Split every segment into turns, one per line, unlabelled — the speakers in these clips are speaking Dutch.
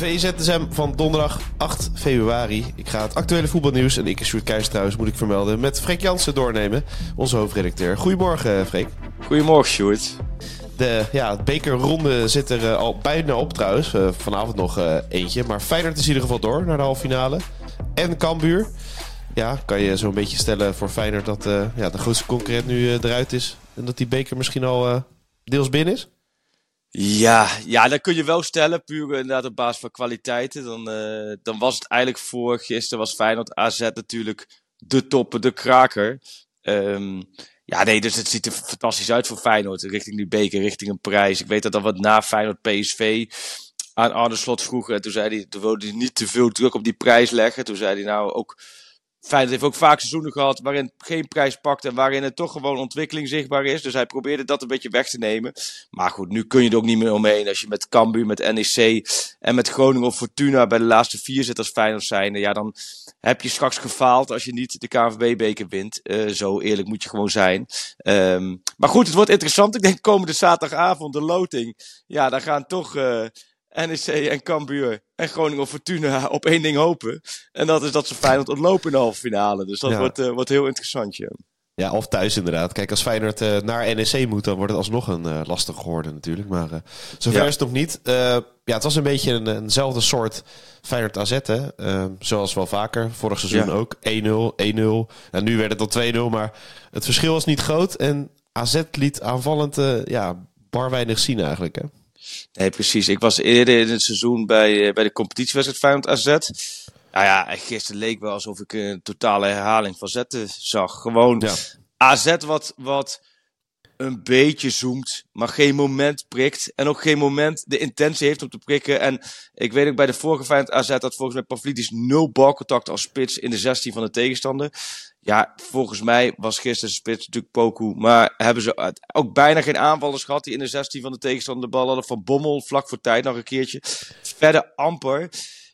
VZSM van donderdag 8 februari. Ik ga het actuele voetbalnieuws en ik, Sjoerd Keijs trouwens, moet ik vermelden, met Freek Jansen doornemen, onze hoofdredacteur. Goedemorgen, Freek.
Goedemorgen, Sjoerd.
De ja, bekerronde zit er uh, al bijna op trouwens. Uh, vanavond nog uh, eentje. Maar Feyenoord is in ieder geval door naar de halve finale. En Cambuur. Ja, kan je zo'n beetje stellen voor Feyenoord dat ja, de grootste concurrent nu eruit is. En dat die beker misschien al deels binnen is?
Ja, ja, dat kun je wel stellen. Puur inderdaad op basis van kwaliteiten. Dan, dan was het eigenlijk voor gisteren was Feyenoord AZ natuurlijk de toppen, de kraker. Um, ja, nee, dus het ziet er fantastisch uit voor Feyenoord. Richting die beker, richting een prijs. Ik weet dat dat wat na Feyenoord PSV aan Arne Slot vroeger. En toen zei hij, toen wilde hij niet te veel druk op die prijs leggen. Toen zei hij nou ook Feyenoord heeft ook vaak seizoenen gehad waarin geen prijs pakt en waarin het toch gewoon ontwikkeling zichtbaar is. Dus hij probeerde dat een beetje weg te nemen. Maar goed, nu kun je er ook niet meer omheen. Als je met Cambuur, met NEC en met Groningen of Fortuna bij de laatste vier zit als Feyenoord zijnde. Ja, dan heb je straks gefaald als je niet de KNVB-beker wint. Uh, zo eerlijk moet je gewoon zijn. Um, maar goed, het wordt interessant. Ik denk komende zaterdagavond de loting. Ja, daar gaan toch... Uh, NEC en Cambuur en Groningen Fortuna op één ding hopen. En dat is dat ze Feyenoord ontlopen in de halve finale. Dus dat wordt, uh, wordt heel interessant, ja.
Ja, of thuis inderdaad. Kijk, als Feyenoord uh, naar NEC moet, dan wordt het alsnog een uh, lastig geworden natuurlijk. Maar zover ja. is het nog niet. ja, het was een beetje een, eenzelfde soort Feyenoord AZ, hè. zoals wel vaker. Vorig seizoen ja. ook. 1-0, 1-0. En nu werd het al 2-0, maar het verschil was niet groot. En AZ liet aanvallend ja, bar weinig zien eigenlijk, hè.
Nee, precies. Ik was eerder in het seizoen bij, uh, bij de competitiewedstrijd Feyenoord AZ. Nou ja, gisteren leek wel alsof ik een totale herhaling van zetten zag. Gewoon ja. AZ wat, wat een beetje zoomt, maar geen moment prikt. En ook geen moment de intentie heeft om te prikken. En ik weet ook bij de vorige Feyenoord AZ dat volgens mij Pavlidis nul balcontact als spits in de 16 van de tegenstander. Ja, volgens mij was gisteren spits natuurlijk Poku. Maar hebben ze ook bijna geen aanvallers gehad die in de 16 van de tegenstander de bal hadden. Van Bommel vlak voor tijd nog een keertje. Verder amper.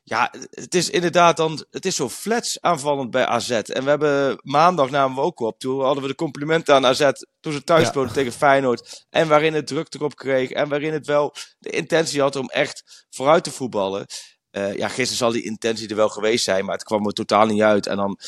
Ja, het is inderdaad dan, het is zo flats aanvallend bij AZ. En we hebben maandag namen we ook op. Toen hadden we de complimenten aan AZ toen ze thuis speelden ja. tegen Feyenoord. En waarin het druk erop kreeg. En waarin het wel de intentie had om echt vooruit te voetballen. Uh, ja, gisteren zal die intentie er wel geweest zijn, maar het kwam er totaal niet uit. En dan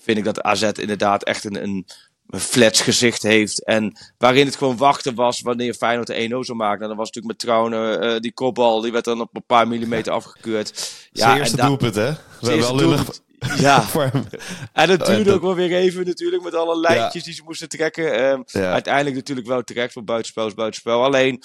vind ik dat AZ inderdaad echt een, een, een flats gezicht heeft. En waarin het gewoon wachten was wanneer Feyenoord de 1-0 zou maken. En dan was natuurlijk met Trouwen uh, die kopbal, die werd dan op een paar millimeter afgekeurd.
Ja, Zijn eerste doelpunt, hè? Wel, wel lullig.
Ja, en het duurde ook wel weer even natuurlijk met alle lijntjes ja. die ze moesten trekken. Um, ja. Uiteindelijk natuurlijk wel terecht voor buitenspel is buitenspel. Alleen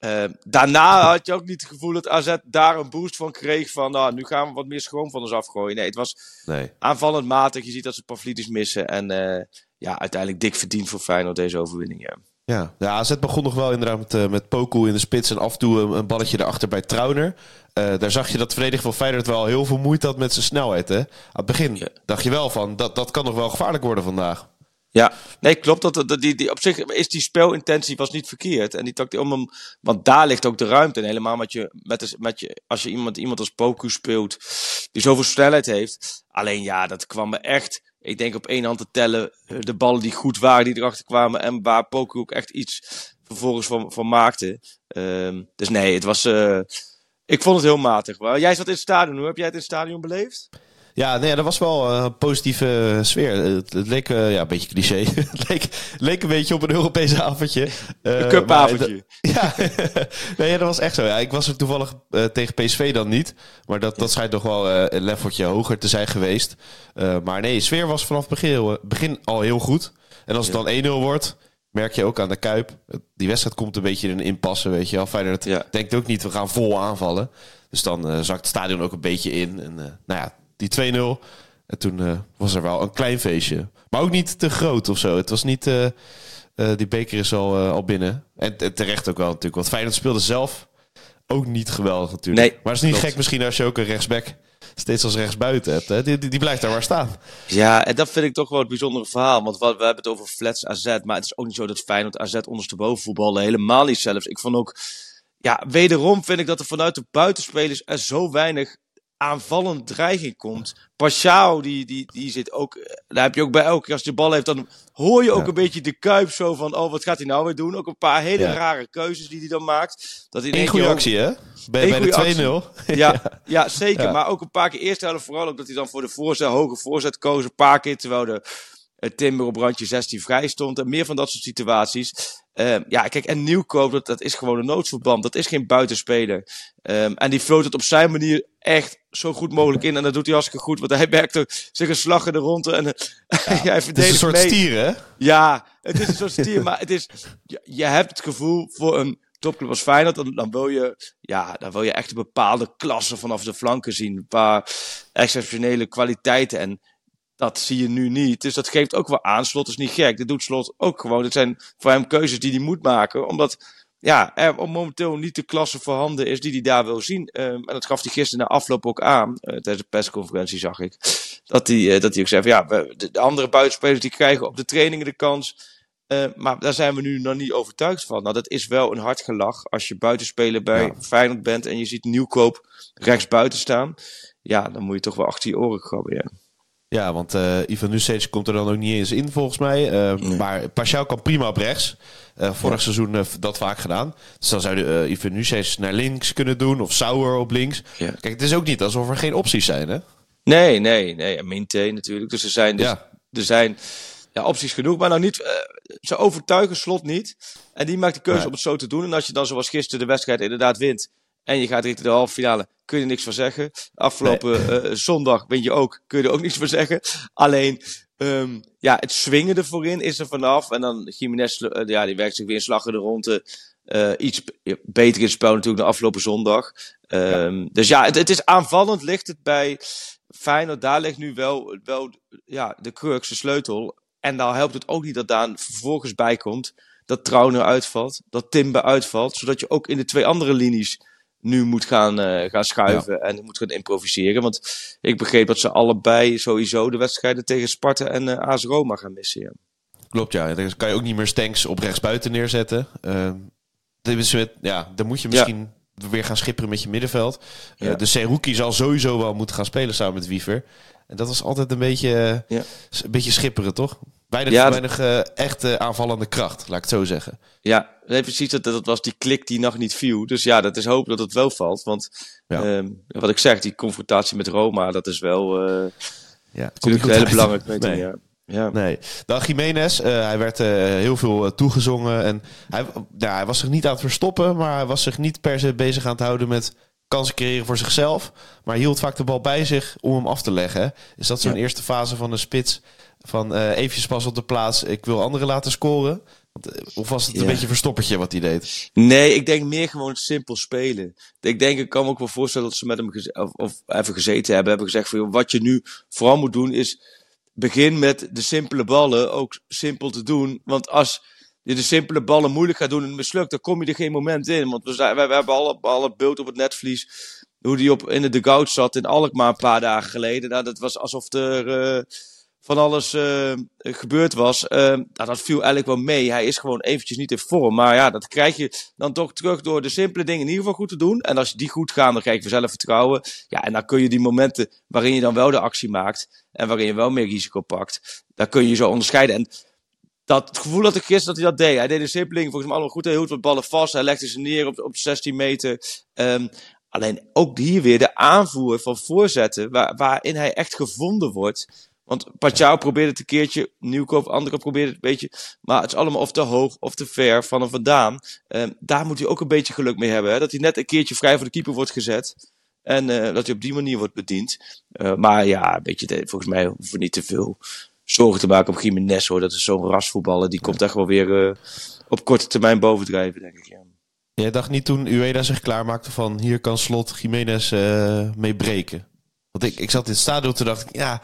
uh, daarna had je ook niet het gevoel dat AZ daar een boost van kreeg. Van nou, nu gaan we wat meer schoon van ons afgooien. Nee, het was nee. aanvallend matig. Je ziet dat ze Pavlidis missen. En uh, ja, uiteindelijk dik verdiend voor Feyenoord deze overwinning. Ja.
Ja, ja AZ begon nog wel inderdaad met, uh, met Poku in de spits en af en toe een, een balletje erachter bij Trauner. Uh, daar zag je dat verdediger van Feyenoord wel heel veel moeite had met zijn snelheid. Hè? Aan het begin ja. dacht je wel van, dat, dat kan nog wel gevaarlijk worden vandaag.
Ja, nee, klopt. Dat, dat, die, die, op zich is die spelintentie was niet verkeerd. En die tactiek om hem, want daar ligt ook de ruimte. Helemaal met je, met, met je, als je iemand, iemand als Poku speelt, die zoveel snelheid heeft. Alleen ja, dat kwam me echt, ik denk op één hand te tellen, de ballen die goed waren, die erachter kwamen. En waar Poku ook echt iets vervolgens van, van maakte. Um, dus nee, het was, uh, ik vond het heel matig. Maar jij zat in het stadion, hoe heb jij het in het stadion beleefd?
Ja, nee, dat was wel een positieve sfeer. Het, het leek, uh, ja, een beetje cliché. het leek, leek een beetje op een Europese avondje.
Uh, een cupavondje.
Ja, nee, dat was echt zo. Ja, ik was er toevallig uh, tegen PSV dan niet. Maar dat, dat schijnt toch wel een leveltje hoger te zijn geweest. maar nee, de sfeer was vanaf het begin, begin al heel goed. En als het dan 1-0 wordt, merk je ook aan de Kuip. Die wedstrijd komt een beetje in een impasse, weet je wel. Feyenoord ja. denkt ook niet, we gaan vol aanvallen. Dus dan zakt het stadion ook een beetje in. En nou ja, die 2-0. En toen uh, was er wel een klein feestje. Maar ook niet te groot of zo. Het was niet... Uh, die beker is al, al binnen. En, terecht ook wel natuurlijk. Want Feyenoord speelde zelf ook niet geweldig natuurlijk. Nee, maar het is niet gek misschien als je ook een rechtsback steeds als rechtsbuiten hebt. Hè? Die, die, blijft daar maar staan.
Ja, en dat vind ik toch wel het bijzondere verhaal. Want we hebben het over flats AZ. Maar het is ook niet zo dat Feyenoord AZ ondersteboven voetballen. Helemaal niet zelfs. Ik vond ook... Ja, wederom vind ik dat er vanuit de buitenspelers er zo weinig aanvallend dreiging komt. Pashao, die, die, die zit ook. Eh, daar heb je ook bij elke keer als je de bal heeft, dan hoor je ook een beetje de kuip zo van. Oh, wat gaat hij nou weer doen? Ook een paar hele rare keuzes die hij dan maakt.
Dat hij een goede actie, hè? Bij, bij de
2-0. Ja, ja, zeker. Maar ook een paar keer eerst helft vooral ook dat hij dan voor de voorzet, hoge voorzet koos. Een paar keer terwijl de Timber op randje 16 vrij stond. En meer van dat soort situaties. Um, ja, kijk, en Nieuwkoop, dat, dat is gewoon een noodverband. Dat is geen buitenspeler. Um, en die floot het op zijn manier echt zo goed mogelijk in. En dat doet hij hartstikke goed. Want hij merkt er zich een slag in de ronde. En ja, hij
Het is een soort stier, hè?
Ja, het is een soort stier. maar het is, je, je hebt het gevoel voor een topclub als Feyenoord, dan, dan, wil je, ja, dan wil je echt een bepaalde klasse vanaf de flanken zien. Een paar exceptionele kwaliteiten. En dat zie je nu niet. Dus dat geeft ook wel aan. Slot is niet gek. Dat doet Slot ook gewoon. Het zijn voor hem keuzes die hij moet maken. Omdat ja, er momenteel niet de klasse voorhanden is die hij daar wil zien. Ehm, en dat gaf hij gisteren na afloop ook aan. Uh, tijdens de persconferentie zag ik. Dat hij, uh, dat hij ook zei van ja, de, de, andere buitenspelers die krijgen op de trainingen de kans. Uh, maar daar zijn we nu nog niet overtuigd van. Nou, dat is wel een hard gelach als je buitenspeler bij ja. Feyenoord bent en je ziet Nieuwkoop rechts buiten staan. Ja, dan moet je toch wel achter je oren krabben, ja.
Ja, want uh, Ivan Nusic komt er dan ook niet eens in volgens mij. Nee. Maar Pashao kan prima op rechts. Uh, vorig ja. seizoen dat vaak gedaan. Dus dan zou Ivan Nusic naar links kunnen doen. Of Sauer op links. Ja. Kijk, het is ook niet alsof er geen opties zijn, hè?
Nee, nee, nee. En Minte natuurlijk. Dus er zijn, dus, ja. er zijn ja, opties genoeg. Maar nou niet, ze overtuigen Slot niet. En die maakt de keuze om het zo te doen. En als je dan zoals gisteren de wedstrijd inderdaad wint en je gaat richting de halve finale, kun je er niks van zeggen. Afgelopen nee. uh, zondag win je ook, kun je er ook niks van zeggen. Alleen, um, ja, het swingen er voorin is er vanaf. En dan Jiménez, uh, ja, die werkt zich weer in slag in de ronde. Uh, iets beter in het spel natuurlijk dan afgelopen zondag. Um, ja. Dus ja, het, het, is aanvallend ligt het bij Feyenoord. Daar ligt nu wel, wel ja, de crux, de sleutel. En dan helpt het ook niet dat daar vervolgens bij komt dat Trauner uitvalt, dat Timber uitvalt, zodat je ook in de twee andere linies nu moet gaan, uh, gaan schuiven ja. en moet gaan improviseren. Want ik begreep dat ze allebei sowieso de wedstrijden tegen Sparta en uh, AS Roma gaan missen. Ja.
Klopt, ja. Dan kan je ook niet meer Stanks op rechtsbuiten neerzetten. Uh, met, ja, dan moet je misschien ja. weer gaan schipperen met je middenveld. Ja. de Seruki zal sowieso wel moeten gaan spelen samen met Wiever. En dat was altijd een beetje, een beetje schipperen, toch? Weinig, ja, weinig uh, echte aanvallende kracht, laat ik het zo zeggen.
Ja, nee, precies. Dat, dat was die klik die nog niet viel. Dus ja, dat is hopen dat het wel valt. Want ja. um, wat ik zeg, die confrontatie met Roma, dat is wel uh, ja, natuurlijk een hele belangrijke nee. ja.
Ja. Nee. Dan Jiménez, uh, hij werd uh, heel veel uh, toegezongen. En hij, ja, hij was zich niet aan het verstoppen, maar hij was zich niet per se bezig aan het houden met kansen creëren voor zichzelf. Maar hield vaak de bal bij zich om hem af te leggen. Is dat zo'n ja. eerste fase van een spits? Van uh, eventjes pas op de plaats, ik wil anderen laten scoren. Of was het een ja. beetje verstoppertje wat hij deed?
Nee, ik denk meer gewoon simpel spelen. Ik denk, ik kan me ook wel voorstellen dat ze met hem of, of even gezeten hebben. Hebben gezegd van, wat je nu vooral moet doen is... Begin met de simpele ballen ook simpel te doen. Want als je de simpele ballen moeilijk gaat doen en mislukt, dan kom je er geen moment in. Want we, zijn, we, hebben alle, alle beeld op het netvlies hoe die op, in de dugout zat in Alkmaar een paar dagen geleden. Nou, dat was alsof er... Uh, van alles uh, gebeurd was. Uh, nou, dat viel eigenlijk wel mee. Hij is gewoon eventjes niet in vorm. Maar ja, dat krijg je dan toch terug door de simpele dingen in ieder geval goed te doen. En als die goed gaan, dan krijg je vanzelf vertrouwen. Ja, en dan kun je die momenten waarin je dan wel de actie maakt. En waarin je wel meer risico pakt. Daar kun je zo onderscheiden. En dat het gevoel dat ik gisteren dat hij dat deed. Hij deed de simpele dingen volgens mij allemaal goed. Hij hield wat ballen vast. Hij legde ze neer op, op 16 meter. Um, alleen ook hier weer de aanvoer van voorzetten. Waar, waarin hij echt gevonden wordt. Want Pachau probeert het een keertje, Nieuwkoop, andere probeert het een beetje. Maar het is allemaal of te hoog of te ver van hem vandaan. Um, daar moet hij ook een beetje geluk mee hebben. Hè? Dat hij net een keertje vrij voor de keeper wordt gezet. En uh, dat hij op die manier wordt bediend. Uh, maar ja, een beetje, volgens mij hoeven we niet te veel zorgen te maken op Jiménez hoor. Dat is zo'n rasvoetballer. Die komt echt wel weer uh, op korte termijn bovendrijven, denk ik. Ja.
Jij dacht niet toen Ueda zich klaarmaakte van hier kan slot Jiménez mee breken? Want ik, ik zat in het stadion toen dacht ik, ja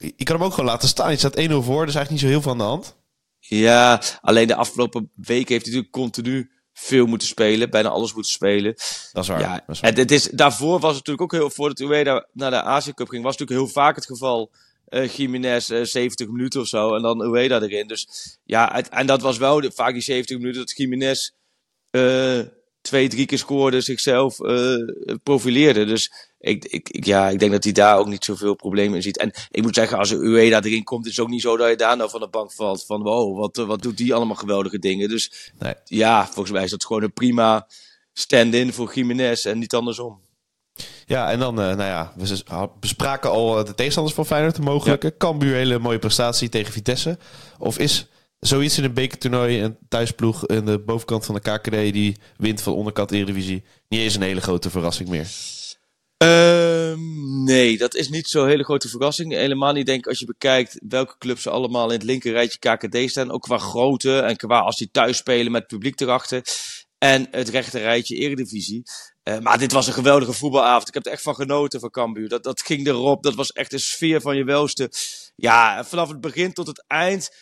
je kan hem ook gewoon laten staan. Je staat 1-0 voor, dus eigenlijk niet zo heel veel aan de hand.
Ja, alleen de afgelopen weken heeft hij natuurlijk continu veel moeten spelen. Bijna alles moeten spelen.
Dat is waar.
Ja,
dat is waar.
en het is, daarvoor was het natuurlijk ook heel... Voordat Ueda naar de Azië Cup ging, was het natuurlijk heel vaak het geval... eh Jiménez eh, 70 minuten of zo en dan Ueda erin. Dus ja, het- en dat was wel de, vaak die 70 minuten dat Jiménez eh, twee, drie keer scoorde, zichzelf eh, profileerde. Dus ik, ik, ik- ja, ik denk dat hij daar ook niet zoveel problemen in ziet. En ik moet zeggen, als Ueda erin komt, is het ook niet zo dat je daar nou van de bank valt. Van wow, wat, eh, wat doet die allemaal geweldige dingen. Dus
Nee.
ja, volgens mij is dat gewoon een prima stand-in voor Jiménez en niet andersom.
Ja, en dan, eh, nou ja, we bespraken al eh, de tegenstanders van Feyenoord, de mogelijke. Cambuur, hele mooie prestatie tegen Vitesse. Of is zoiets in een bekertoernooi, een thuisploeg in de bovenkant van de KKD die wint van de onderkant Eredivisie, niet eens een hele grote verrassing meer?
Ehm, nee, dat is niet zo'n hele grote verrassing. Helemaal niet, denk ik, als je bekijkt welke clubs er allemaal in het linkerrijtje KKD staan. Ook qua grootte en qua als die thuis spelen met het publiek erachter. En het rechterrijtje Eredivisie. Eh, maar dit was een geweldige voetbalavond. Ik heb er echt van genoten van Cambuur. Dat, dat ging erop. Dat was echt de sfeer van je welste. Ja, vanaf het begin tot het eind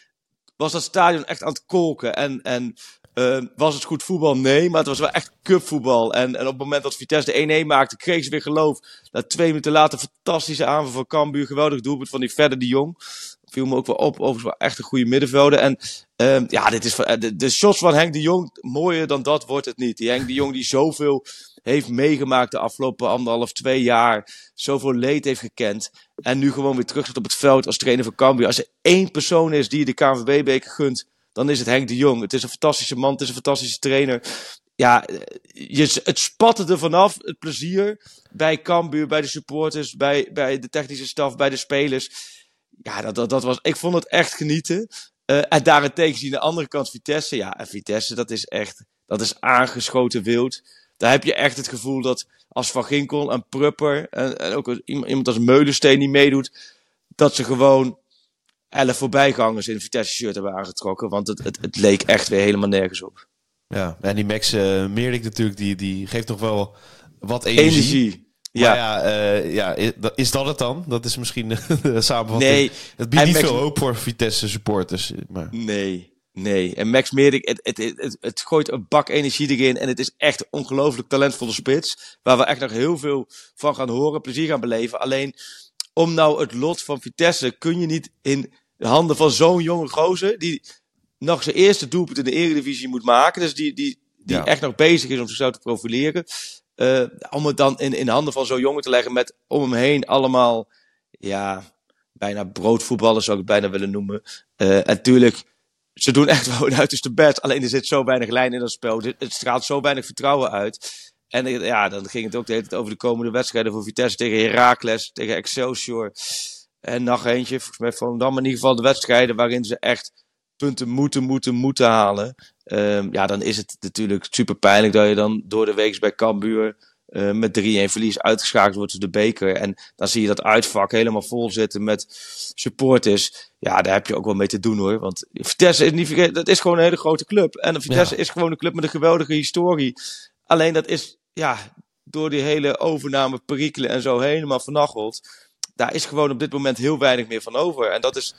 was dat stadion echt aan het kolken. En, en eh, was het goed voetbal? Nee, maar het was wel echt cupvoetbal. En, en op het moment dat Vitesse de 1-1 maakte, kreeg ze weer geloof. Na twee minuten later, fantastische aanval van Cambuur. Geweldig doelpunt van die Verder de Jong. Viel me ook wel op. Overigens wel echt een goede middenvelder. En ehm, ja, dit is, eh, de, de shots van Henk de Jong, mooier dan dat wordt het niet. Die Henk de Jong die zoveel heeft meegemaakt de afgelopen anderhalf, twee jaar. Zoveel leed heeft gekend. En nu gewoon weer terug zit op het veld als trainer van Cambuur. Als er één persoon is die de KNVB-beker gunt, dan is het Henk de Jong. Het is een fantastische man, het is een fantastische trainer. Ja, eh, je, het spatte er vanaf, het plezier. Bij Cambuur, bij de supporters, bij, bij de technische staf, bij de spelers. Ja, dat, dat, dat was, ik vond het echt genieten. Eh, en daarentegen zie je aan de andere kant Vitesse. Ja, en Vitesse, dat is echt, dat is aangeschoten wild. Daar heb je echt het gevoel dat als Van Ginkel en Prupper en, en ook als iemand als Meulensteen die meedoet, dat ze gewoon elf voorbijgangers in een Vitesse shirt hebben aangetrokken. Want het, het, het leek echt weer helemaal nergens op.
Ja, en die Max eh Meerlik natuurlijk, die, die geeft nog wel wat energie.
Energie.
Ja,
Ja,
ja, eh, ja is dat het dan? Dat is misschien de samenvatting.
nee,
het biedt niet
Max-
veel hoop voor Vitesse supporters. Maar
nee, nee. En Max Meerdink, het, het, het, het, het gooit een bak energie erin. En het is echt een ongelooflijk talentvolle spits. Waar we echt nog heel veel van gaan horen, plezier gaan beleven. Alleen, om nou het lot van Vitesse kun je niet in de handen van zo'n jonge gozer. Die nog zijn eerste doelpunt in de Eredivisie moet maken. Dus die, die, die
Ja.
echt nog bezig is om zichzelf te profileren. Eh, om het dan in, in de handen van zo'n jongen te leggen met om hem heen allemaal, ja, bijna broodvoetballers zou ik het bijna willen noemen. Eh, en natuurlijk, ze doen echt wel hun uiterste best. Alleen er zit zo weinig lijn in dat spel. Het, straalt zo weinig vertrouwen uit. En eh, ja, dan ging het ook de hele tijd over de komende wedstrijden voor Vitesse tegen Heracles, tegen Excelsior. En nog eentje, volgens mij van dan in ieder geval de wedstrijden waarin ze echt punten moeten, moeten, moeten halen. Ehm, ja, dan is het natuurlijk super pijnlijk dat je dan door de week bij Cambuur eh, met 3-1 verlies uitgeschakeld wordt op de beker. En dan zie je dat uitvak helemaal vol zitten met supporters. Ja, daar heb je ook wel mee te doen hoor. Want Vitesse is niet vergeten, dat is gewoon een hele grote club. En Vitesse is gewoon een club met een geweldige historie. Alleen dat is, ja, door die hele overname perikelen en zo helemaal vernacheld. Daar is gewoon op dit moment heel weinig meer van over. En dat is,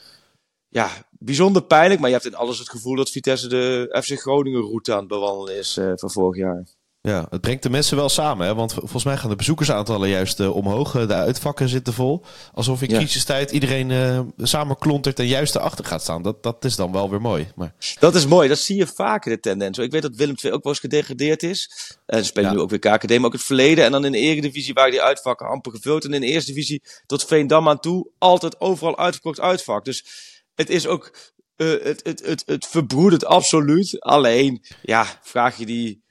ja, bijzonder pijnlijk. Maar je hebt in alles het gevoel dat Vitesse de FC Groningen route aan het bewandelen is eh, van vorig jaar.
ja, het brengt de mensen wel samen. Hè? Want volgens mij gaan de bezoekersaantallen juist eh, omhoog. Eh, De uitvakken zitten vol. Alsof in crisistijd iedereen eh, samen klontert en juist erachter gaat staan. Dat, dat is dan wel weer mooi. Maar
Dat is mooi, dat zie je vaker de tendens. Ik weet dat Willem II ook wel eens gedegradeerd is. En ze spelen
Ja.
nu ook weer KKD, maar ook het verleden. En dan in de Eredivisie waren die uitvakken amper gevuld. En in de Eerste Divisie tot Veendam aan toe altijd overal uitverkocht uitvak. Dus het is ook, eh, het, het, het, het verbroedert absoluut. Alleen, ja, vraag je die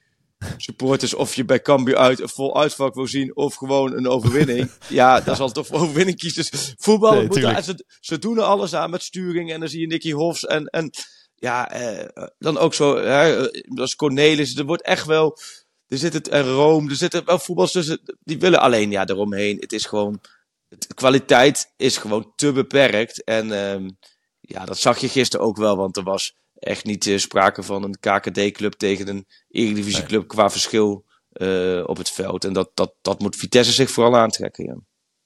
supporters of je bij Cambuur uit een vol uitvak wil zien of gewoon een overwinning. ja, dan zal het toch voor overwinning kiezen. Dus voetbal,
Nee,
moet
tuurlijk.
en ze, ze doen er alles aan met sturing en dan zie je Nicky Hofs en, en ja, eh, dan ook zo, hè, eh, als Cornelis, er wordt echt wel, er zit het en Rome, er zitten wel voetbals tussen, die willen alleen ja eromheen. Het is gewoon, de kwaliteit is gewoon te beperkt en ehm, ja, dat zag je gisteren ook wel, want er was echt niet eh, sprake van een KKD-club tegen een Eredivisie-club qua verschil eh, op het veld. En dat, dat, dat moet Vitesse zich vooral aantrekken, ja.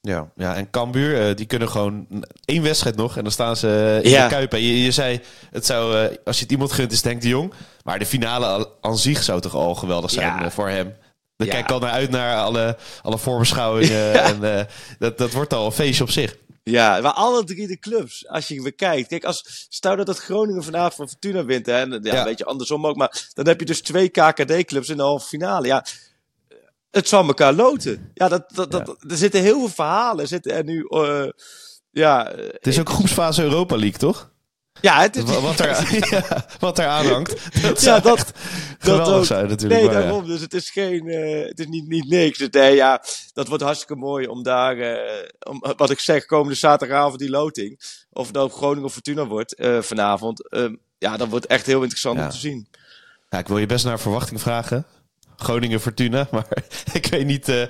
Ja, ja en Cambuur, uh, die kunnen gewoon één wedstrijd nog en dan staan ze in de Kuip. En je, je zei, het zou, uh, als je het iemand gunt is, denk de Jong. Maar de finale aan zich zou toch al geweldig zijn ja. voor hem. Dan kijk ik al naar uit naar alle, alle voorbeschouwingen. en dat, dat wordt al een feestje op zich.
Ja, maar alle drie de clubs, als je bekijkt. Kijk, als, stel dat het Groningen vanavond van Fortuna wint, hè, en, ja, een beetje andersom ook, maar dan heb je dus twee KKD-clubs in de halve finale. Ja, het zal elkaar loten. Ja, dat, dat, dat, er zitten heel veel verhalen. Zitten er nu, uh, ja,
het is ook groepsfase Europa League, toch?
Ja, het is,
wat, er, ja, wat er aanhangt.
Dat ja, dat, dat ook. Zijn, natuurlijk. Nee, daarom. Ja. Dus het is geen, uh, het is niet, niet niks. Dus, nee, ja, dat wordt hartstikke mooi om daar, uh, om, wat ik zeg, komende zaterdagavond die loting. Of het nou Groningen of Fortuna wordt uh, vanavond. ja, dat wordt echt heel interessant om te zien.
Ja, ik wil je best naar verwachting vragen. Groningen Fortuna. Maar ik weet niet uh,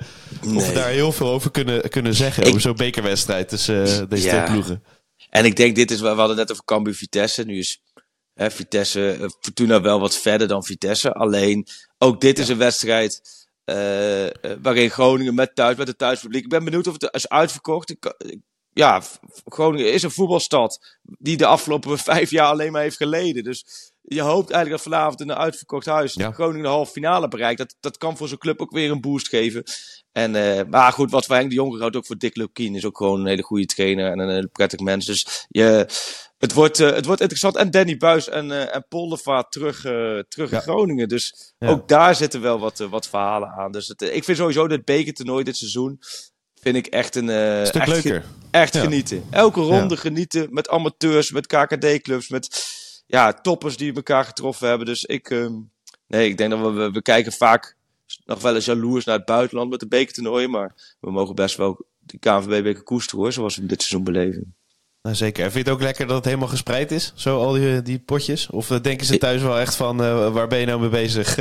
of we daar heel veel over kunnen, kunnen zeggen. Ik... Over zo'n bekerwedstrijd tussen uh, deze twee ploegen.
En ik denk, dit is, we hadden net over Cambuur Vitesse. Nu is hè, Vitesse, eh, Fortuna wel wat verder dan Vitesse. Alleen, ook dit is een wedstrijd uh, waarin Groningen met thuis, met het thuispubliek. Ik ben benieuwd of het is uitverkocht. Ik, ja, Groningen is een voetbalstad die de afgelopen vijf jaar alleen maar heeft geleden. Dus je hoopt eigenlijk dat vanavond in een uitverkocht huis ja. Groningen de halve finale bereikt. Dat, dat kan voor zo'n club ook weer een boost geven. En, uh, maar goed, wat voor Henk de Jonge houdt ook voor Dick Lukien. Is ook gewoon een hele goede trainer en een hele prettig mens. Dus je, het, wordt, uh, het wordt interessant. En Danny Buis en, uh, en Poldervaart terug, terug in Groningen. Dus ook daar zitten wel wat, wat verhalen aan. Dus het, ik vind sowieso dit bekertoernooi dit seizoen vind ik echt een...
Stuk
echt
leuker.
echt genieten. Elke ronde genieten met amateurs, met KKD-clubs, met ja, toppers die elkaar getroffen hebben. Dus ik, uh, nee, ik denk dat we, we kijken vaak nog wel eens jaloers naar het buitenland met de bekertoernooien. Maar we mogen best wel die KNVB-beker koesteren hoor, zoals we dit seizoen beleven.
Nou, zeker. En vind je het ook lekker dat het helemaal gespreid is? Zo al die, die potjes? Of uh, denken ze thuis wel echt van, uh, waar ben je nou mee bezig?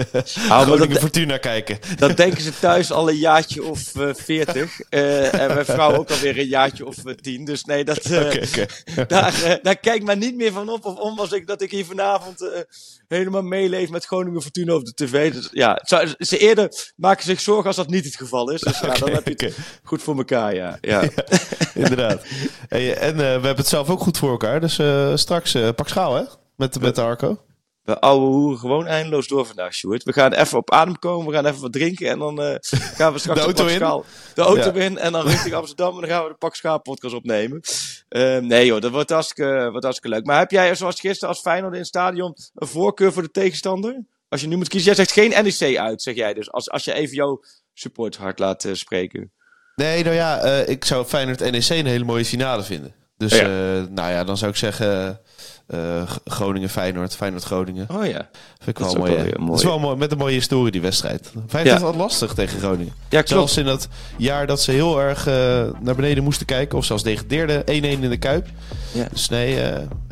Hou maar dat, Fortuna kijken.
Dat denken ze thuis al een jaartje of uh, veertig. en mijn vrouw ook alweer een jaartje of tien. Dus nee, dat, okay, okay. daar, daar kijk maar niet meer van op of om als ik, dat ik hier vanavond helemaal meeleef met Groningen Fortuna op de tv. Dus, ja, ze eerder maken zich zorgen als dat niet het geval is. Dus ja, dan heb je het goed voor elkaar, ja. ja.
inderdaad. Hey, en we hebben het zelf ook goed voor elkaar. Dus uh, straks uh, pak schaal, hè? Met, met de Arco.
We ouwe hoeren gewoon eindeloos door vandaag, Sjoerd. We gaan even op adem komen, we gaan even wat drinken en dan uh, gaan we straks de auto, in. de auto ja. in en dan richting Amsterdam en dan gaan we de Pak Schaal podcast opnemen. Uh, nee joh, dat wordt hartstikke, wordt hartstikke leuk. Maar heb jij zoals gisteren als Feyenoord in het stadion een voorkeur voor de tegenstander? Als je nu moet kiezen, jij zegt geen NEC uit, zeg jij dus. Als, als je even jouw support hard laat uh, spreken.
Nee, nou ja, ik zou Feyenoord NEC een hele mooie finale vinden. Dus ja. Uh, nou ja, dan zou ik zeggen uh, Groningen, Feyenoord, Feyenoord, Groningen.
Oh ja.
Vind ik wel mooi. Wel, mooi. Het is wel mooi, met een mooie historie die wedstrijd. Feyenoord ja. was lastig tegen Groningen. Ja, klopt. Zelfs in dat jaar dat ze heel erg naar beneden moesten kijken. Of zelfs degradeerden. 1-1 in de Kuip. Ja. Dus nee,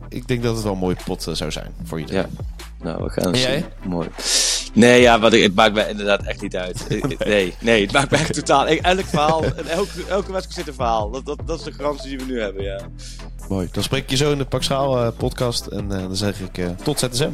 ik denk dat het wel een mooie pot zou zijn voor iedereen. Ja.
Nou, we gaan zien. Jij? Mooi. Nee, ja, wat ik, het maakt mij inderdaad echt niet uit. Nee, nee, het maakt mij echt totaal... Elk verhaal, elke, elke wedstrijd zit een verhaal. Dat, dat, dat is de garantie die we nu hebben, ja.
Mooi. Dan spreek ik je zo in de Pak Schaal uh, podcast. En uh, dan zeg ik uh, tot ZSM.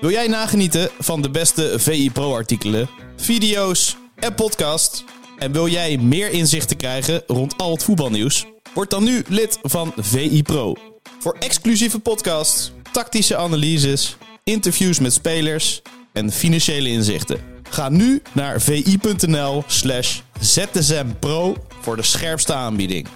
Wil jij nagenieten van de beste VI Pro artikelen, video's en podcast? En wil jij meer inzichten krijgen rond al het voetbalnieuws? Word dan nu lid van VI Pro. Voor exclusieve podcasts, tactische analyses, interviews met spelers en financiële inzichten. Ga nu naar vi.nl slash zsmpro voor de scherpste aanbieding.